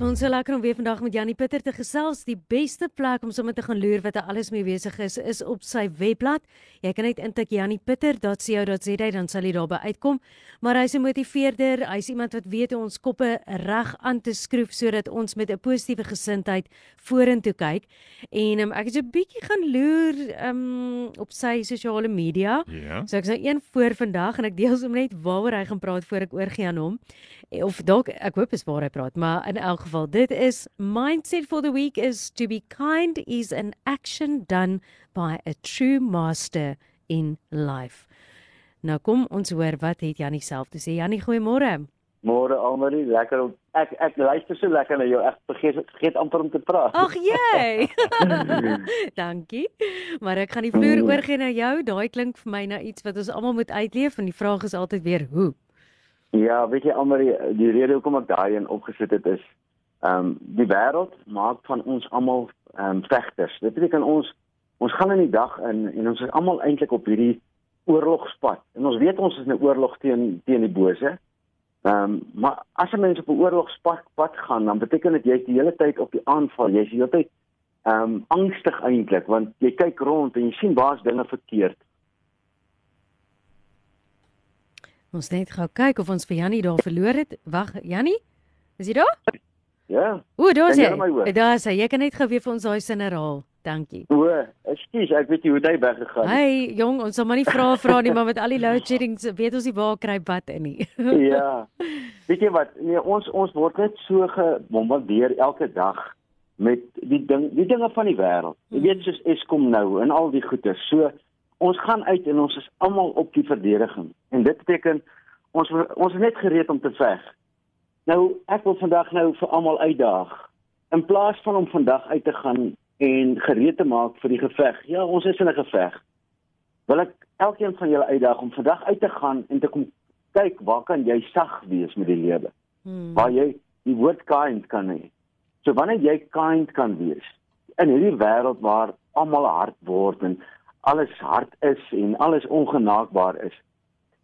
Ons so lekker om weer vandag met Janie Pieter te gesels. Die beste plek om sommer te gaan loer wat hy alles mee besig is, is op sy webblad. Jy kan net intik janiepieter.co.za dan sal jy daarby uitkom. Maar hy's 'n motiveerder, hy's iemand wat weet hoe ons koppe reg aan te skroef sodat ons met 'n positiewe gesindheid vorentoe kyk. En um, ek het so 'n bietjie gaan loer um, op sy sosiale media. Ja. So ek's nou een voor vandag en ek deel sommer net waaroor hy gaan praat voor ek oorgie aan hom. Of dalk ek hoop is waar hy praat, maar in elk geval dit is mindset for the week is to be kind is an action done by a true master in life. Nou kom ons hoor wat het Jannie self te sê. Jannie, goeiemôre. Môre Almarie, lekker om ek ek luister so lekker na jou. Ek vergeet vergeet amper om te praat. Ag jy. Dankie. Maar ek gaan die vloer oorgee na jou. Daai klink vir my na iets wat ons almal moet uitleef en die vraag is altyd weer hoe. Ja, weet jy Almarie, die rede hoekom ek daai een opgesit het is ehm um, die wêreld maak van ons almal ehm um, vegters. Dit beteken ons ons gaan in die dag in en ons is almal eintlik op hierdie oorlogspad. En ons weet ons is in 'n oorlog teen teen die bose. Ehm um, maar as 'n mens op 'n oorlogspad pad gaan, dan beteken dit jy's die hele tyd op die aanval. Jy's die hele tyd ehm um, angstig eintlik want jy kyk rond en jy sien waar's dinge verkeerd. Ons net gou kyk of ons vir Jannie daar verloor het. Wag, Jannie? Is jy daar? Ja. O, daar's hy. Daar's hy. Jy kan net gou weer vir ons daai sin herhaal. Dankie. O, ekskuus, ek weet nie hoe dit weggegaan het. Hey, jong, ons sal maar nie vra vra nie, maar met al die load shedding weet ons nie waar kry wat in nie. ja. Weet jy wat? Nee, ons ons word net so gebombardeer elke dag met die ding, die dinge van die wêreld. Jy weet soos Eskom nou en al die goeie. So ons gaan uit en ons is almal op die verdediging. En dit beteken ons ons is net gereed om te veg. Nou ek wil vandag nou vir almal uitdaag. In plaas van om vandag uit te gaan en gereed te maak vir die geveg. Ja, ons is in 'n geveg. Wil ek elkeen van julle uitdaag om vandag uit te gaan en te kom kyk waar kan jy sag wees met die lewe? Hmm. Waar jy die woord kind kan hê. So wanneer jy kind kan wees in hierdie wêreld waar almal hard word en alles hard is en alles ongenaakbaar is.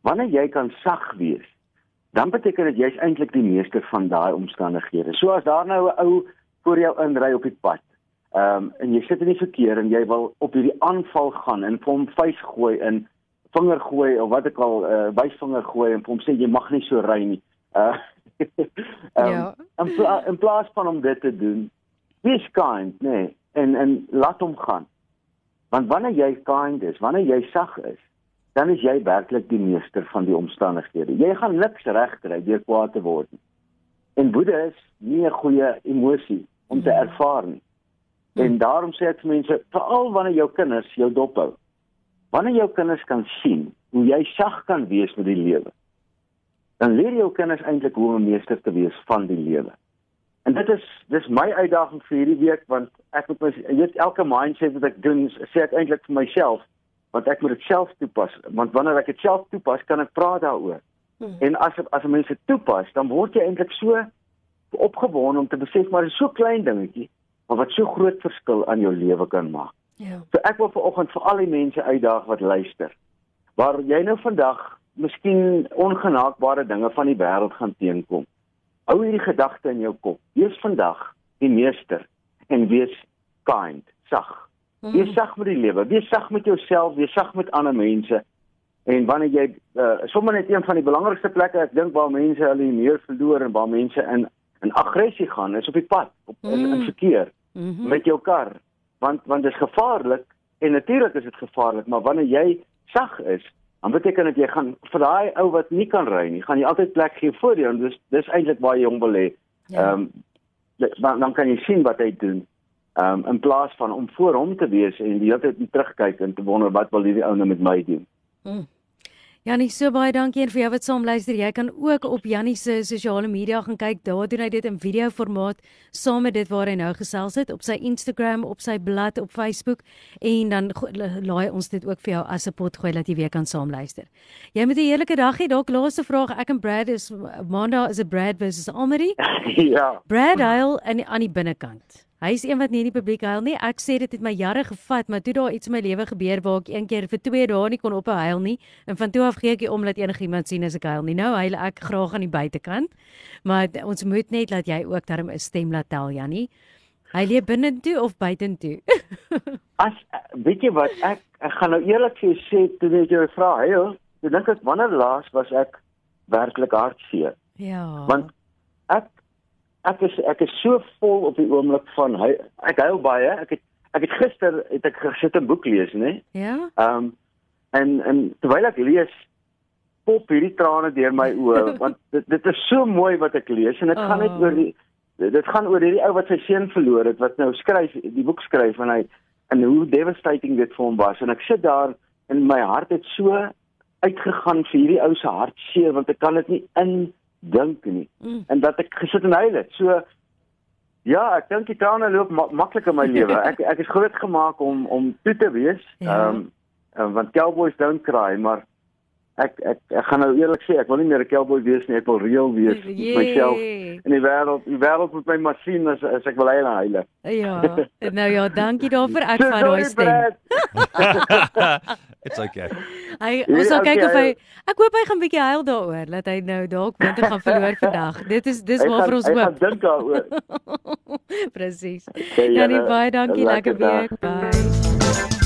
Wanneer jy kan sag wees, dan beteken dit jy's eintlik die meester van daai omstandighede. So as daar nou 'n ou voor jou inry op die pad, ehm um, en jy sit in die verkeer en jy wil op hierdie aanval gaan en hom vuis gooi en vinger gooi of wat ek al uh, wysvinger gooi en hom sê jy mag nie so ry nie. Uh um, Ja. in, pla in plaas van om dit te doen, wees kind, nee, en en laat hom gaan. Want wanneer jy kind is, wanneer jy sag is, dan is jy werklik die meester van die omstandighede. Jy gaan niks regkry deur kwaad te word nie. En woede is nie 'n goeie emosie om te ervaar nie. En daarom sê ek vir mense, veral wanneer jou kinders jou dophou. Wanneer jou kinders kan sien hoe jy sag kan wees met die lewe, dan leer jou kinders eintlik hoe om 'n meester te wees van die lewe. En dit is dis my uitdaging vir hierdie week want ek moet my weet elke mindset wat ek doen sê ek eintlik vir myself want ek moet dit self toepas want wanneer ek dit self toepas kan ek praat daaroor. Hmm. En as as mense toepas dan word jy eintlik so opgewonde om te besef maar dit is so klein dingetjie maar wat so groot verskil aan jou lewe kan maak. Ja. So ek wil vanoggend vir al die mense uitdaag wat luister. Waar jy nou vandag miskien ongenaakbare dinge van die wêreld gaan teenkom. Hou hierdie gedagte in jou kop. Wees vandag die meester en wees kind, sag. Wees sag met die lewe, wees sag met jouself, wees sag met ander mense. En wanneer jy uh, sommer net een van die belangrikste plekke ek dink waar mense hulle meer verloor en waar mense in in aggressie gaan is op die pad, op in, in Mm. verkeer Mm -hmm. met jou kar want want dit is gevaarlik en natuurlik is dit gevaarlik maar wanneer jy sag is dan beteken dit jy gaan vir daai ou wat nie kan ry nie gaan jy altyd plek gee voor jou en dis dis eintlik waar jy hom wil hê Ja. ehm um, dan dan kan jy sien wat hy doen um, in plaas van om voor hom te wees en die hele tyd terugkyk en te wonder wat wil hierdie ou nou met my doen Mm. Jannie, so baie dankie en vir jou wat saam luister. Jy kan ook op Jannie se sosiale media gaan kyk. Daar doen hy dit in video formaat saam met dit waar hy nou gesels het op sy Instagram, op sy blad op Facebook en dan laai ons dit ook vir jou as 'n pot gooi dat jy weer kan saam luister. Jy moet 'n heerlike dag hê. Dalk laaste vraag. Ek en Brad is Maandag is 'n Brad versus Almarie. ja Brad Hale in aan die binnekant. Hy is een wat nie in die publiek huil nie. Ek sê dit het my jare gevat, maar toe daar iets in my lewe gebeur waar ek een keer vir 2 dae nie kon ophou huil nie en van toe af gee ek nie om dat enigiemand sien as ek huil nie. Nou huil ek graag aan die buitekant. Maar ons moet net laat jy ook darm 'n stem laat tel, Jannie. Hy lê binne toe of buite toe? As weet jy wat ek ek gaan nou eerlik vir jou sê toe jy jou vra, hey, ek dink ek wanneer laas was ek werklik hartseer. Ja. Want ek ek is ek is so vol op die oomblik van hy ek huil baie. Ek het ek het gister het ek gesit 'n boek lees, né? Ja. Ehm um, en en terwyl ek lees pop hierdie trane deur my oë want dit dit is so mooi wat ek lees en dit oh. gaan net Oh. oor die dit gaan oor hierdie ou wat sy seun verloor het wat nou skryf die boek skryf en hy en hoe devastating dit vir hom was en ek sit daar en my hart het so uitgegaan vir hierdie ou se hartseer want ek kan dit nie indink nie Mm. en dat ek gesit en huil het. So ja, ek dink die trane loop ma maklik in my lewe. Ek ek is groot gemaak om om toe te wees. Ja. Ehm um, want cowboys don't cry, maar ek ek ek gaan nou eerlik sê, ek wil nie meer 'n cowboy wees nie, ek wil reël wees met myself in die wêreld. Die wêreld moet my maar sien as as ek wil huil en huil. Ja. Nou ja, dankie daarvoor. Ek vat daai stem. It's okay. Hy ons sal kyk okay, of hy hy- ek hoop hy gaan bietjie huil daaroor dat hy nou dalk punte gaan verloor vandag. Dit is dis Hy waarvoor ons hy gaan hoop. dink daaroor. Presies. Okay, Janie baie dankie, lekker week. Bye.